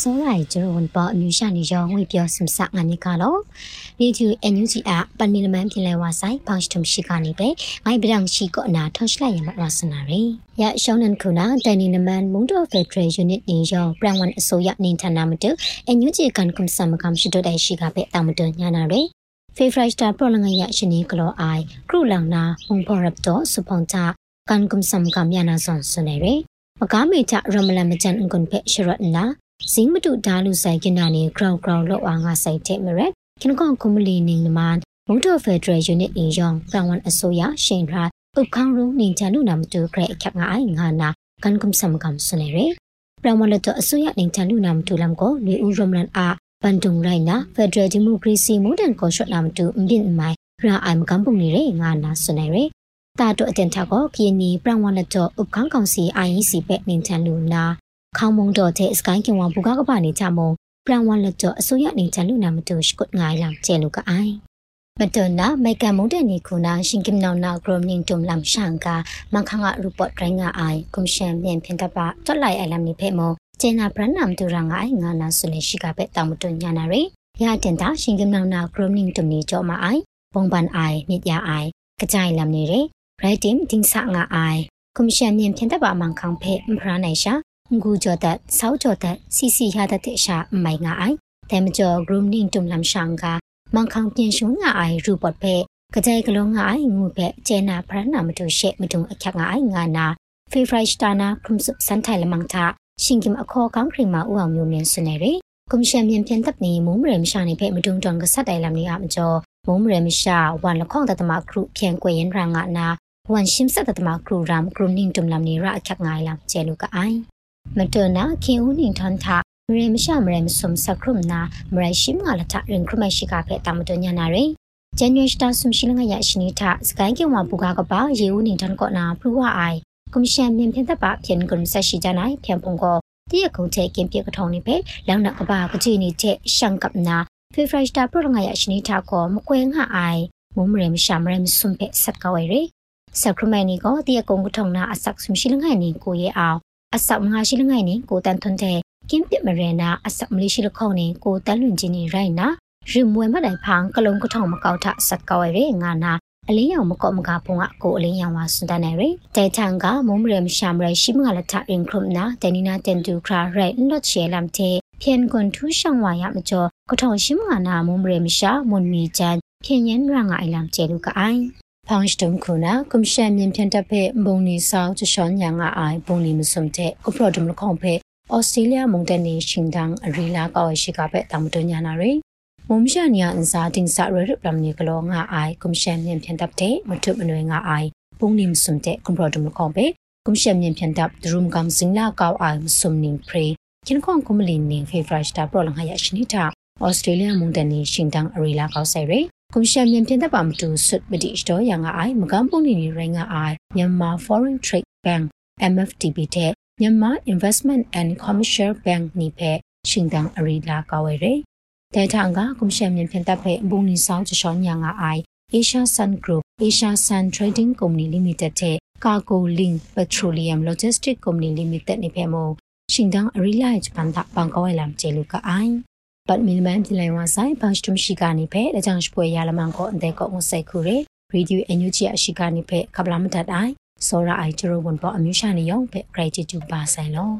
စောရိုင်ကျဝန်ပေါ်အမျိုးရှာနေရောငွေပြောစမစငါနေကလောနေသူအန်ယူဂျီအပန်မီလမန်ပြင်လဲဝါဆိုင်ပေါင်စတုံရှိကနေပဲငိုင်ပဒံရှိကောအနာထောရှလိုက်ရမရစနာရီရရှောင်းနန်ခုနာတန်နီနမန်မုန်တော်ဖက်ဒရယ်ယူနစ်နေရောပရန်ဝန်အစိုးရနေဌာနမတူအန်ယူဂျီကန်ကွန်ဆမ်ကမ်ရှိတော့တဲ့ရှိကပဲတာမတူညာနာရီဖေဖရိုက်စတာပရလငရရှင်နီကလောအိုင်ကရုလောင်နာမုံဖော်ရပ်တော့စပွန်တာကန်ကွန်ဆမ်ကမ်ယာနာဆွန်ဆွနေရီမကားမေချရမလမချန်အန်ကွန်ဖက်ရှရတ်နာ ဇင်းမတူဒါလူဆိုင်ကနာနေ ground ground လောက်အားငါဆိုင်တဲ့မရက်ခင်ကောင်ကွန်မလီနေနမန်မုန်တော်ဖက်ဒရယ်ယူနစ်အင်ယောင်ပရန်ဝန်အစိုးရရှင်ရာဥခန်းရုံနေချန်လူနာမတူခရက်အခက်ငါအိုင်ငါနာကန်ကွန်ဆမ်ကမ်ဆွနေရပရန်ဝန်လတအစိုးရနေချန်လူနာမတူလမ်ကိုနေဦးရမလန်အာပန်တုံရိုင်နာဖက်ဒရယ်ဒီမိုကရေစီမူဒန်ကောရှတ်နာမတူအမြင့်မိုင်ရာအိုင်မကမ်ပုံနေရငါနာဆွနေရတာတော့အတင်ထကောကီနီပရန်ဝန်လတဥခန်းကောင်စီ IEC ပဲနေချန်လူနာ ခေါမုံတော်တဲ့စကိုင်းကင်ဝါဘူကားကပါနေချမုံပရန်ဝလက်တော့အစိုးရနေချလူနာမတူရှကုတ်ငိုင်းလောင်ကျဲလူကအိုင်မတနာမေကမုန်တဲ့နေခုနာရှင်ကင်နောင်နာဂရမင်းတုံလမ်ရှန်ကမခန့်ကရူပတ်ရိုင်းငါအိုင်ကွန်ရှင်မြန်ဖင်တပါတွတ်လိုက်အလမ်နိဖေမောကျဲနာပရန်နမ်တူရငါအိုင်ငါနာဆုနေရှိကပဲတောင်မတွညာနာရရတင်တာရှင်ကင်နောင်နာဂရမင်းတုံနေကြောမအိုင်ပုံပန်အိုင်မြစ်ရအိုင်ကကြိုင်လမ်နေရရိုက်တင်တင်းဆာငါအိုင်ကွန်ရှင်မြန်ဖင်တပါမန်ခန့်ဖေမဖရနိုင်ရှာ ငူကြောတဲ့ဆောက်ကြောတဲ့စီစီရတဲ့ရှာမိုင်ငါအိုင်တဲမကျော် grooming တုံလမ်ရှန်ကမန်ခေါင်ပြင်ရှုံငါအိုင်ရူပတ်ဖဲကကြိုင်ကလုံးငါအိုင်ငူဖဲကျဲနာဖရနာမတူရှေမတုံအခက်ငါအိုင်ငါနာဖေဖရိုက်စတာနာခုမ်စုစန်ထိုင်လမန်တာရှင်ကင်အခေါ်ကောင်းခရင်မဦးအောင်မျိုးမြင်စနေရီကွန်ရှင်မြန်ပြန်တပ်နေမုံမရမရှာနေဖဲမတုံတုံကဆက်တိုင်လမ်နေအမကျော်မုံမရမရှာဝန်လခေါင်တတမခရုဖြန်ကွေရင်ရငါနာဝန်ရှင်းဆက်တတမခရုရမ် grooming တုံလမ်နေရအခက်ငါလမ်ကျဲလူကအိုင် မတနာခင်ဦးနင်ထန်ထမရေမရှမရေမစုံစခရုမနာမရေရှိမလာထရင်ခရမရှိကဖဲတမတညာနာရေဂျန်နွေစတာဆုံရှိလငရရှိနီထစကိုင်းကေဝဘူကာကပါရေဦးနင်ထန်ကောနာဖလူဝအိုင်ကွန်ရှင်မြင်ဖြင့်တပ်ပါဖြန်ကွန်ဆက်ရှိကြနိုင်ဖြန်ပုံကောတည့်ရကုံချေကင်ပြေကထောင်းနေပဲလောင်နကပါကကြည့်နေချက်ရှန်ကပ်နာဖေဖရိုက်စတာပရငရရှိနီထကောမကွဲငါအိုင်မုံမရေမရှမရေမစုံဖဲဆက်ကောဝဲရေစခရမနီကိုတည့်ရကုံကထောင်းနာအဆက်ဆုံရှိလငရနီကိုရဲ့အောင် အဆောက်ငါရှိလငိုင်နေကိုတန်ထွန်းတဲ့ကင်းပြမရနာအဆောက်မလေးရှိလခေါနေကိုတန်လွင်ချင်းနေရိုက်နာရီမွေမတိုင်ဖောင်းကလုံးကထောင်မကောက်ထဆက်ကောရဲငါနာအလင်းရောင်မကော့မကဖုံကကိုအလင်းရောင်ဝါစွန်တန်နေရတဲထန်ကမုံမရမရှာမရရှိမကလထရင်ခရုမနာတနီနာတန်တူခရာရိုက်လော့ချေလမ်တေဖြန်ကွန်ထူးရှောင်းဝါရမကျော်ကထောင်ရှိမကနာမုံမရမရှာမွန်မီချန်ဖြန်ရန်ရငါအိုင်လမ်ကျဲလူကအိုင် ဖောင်စတုံခုနာကွန်ရှင်မြင်ဖြန်တပ်ဖဲဘုံနီဆောင်ချရှောင်းညာငါအိုင်ဘုံနီမစုံတဲ့ကပရဒမ်လခေါဖဲဩစတြေးလျမုန်တနေရှင်တန်းအရီလာကောရှိကပဲတမတွညာနာရီမုံရှာနီယာအန်စာတင်စာရရပလမ်နီကလောငါအိုင်ကွန်ရှင်မြင်ဖြန်တပ်တဲ့မထုမနွေငါအိုင်ဘုံနီမစုံတဲ့ကပရဒမ်လခေါဖဲကွန်ရှင်မြင်ဖြန်တပ်ဒရုမ်ကမ်စင်လာကောအိုင်မစုံနင်းပရေခင်ခွန်ကွန်မလီနင်းဖေဖရရှ်တာပရလငါရရှိနေတာဩစတြေးလျမုန်တနေရှင်တန်းအရီလာကောဆိုင်ရီကွန်ရှင်မြန်ပြင်သက်ပါမတူဆွတ်မဒီစတော့ရငါ အိုင်မကန်းပုံနေနေရငါအိုင်မြန်မာ Foreign Trade Bank MFTB တဲ့မြန်မာ Investment and Commercial Bank နိဖဲရှင်တန်အရီလာကောဝဲရတဲထန်ကကွန်ရှင်မြန်ပြင်သက်ဖဲဘုံနီဆောင်ချောညာငါအိုင် Asia Sun Group Asia Sun Trading Company Limited တဲ့ Cargo Link Petroleum Logistics Company Limited နိဖဲမို့ရှင်တန်အရီလာဂျပန်တာဘ န်ကောဝဲလမ်ကျေလူကအိုင်ပတ်မီလမန်ပြလိုက်ဝါဆိုင်ဘန်စတုမရှိကနေဖဲလက်ချောင်းရှပွဲရလမန်ကိုအန်တဲ့ကောငဆိုင်ခုရဲရေဒီယိုအန်ယူဂျီအရှိကနေဖဲကပလာမတတ်အိုင်စောရအိုင်ဂျရိုဝန်ပေါ်အမျိုးရှာနေရောဖဲဂရိတ်တူပါဆိုင်လော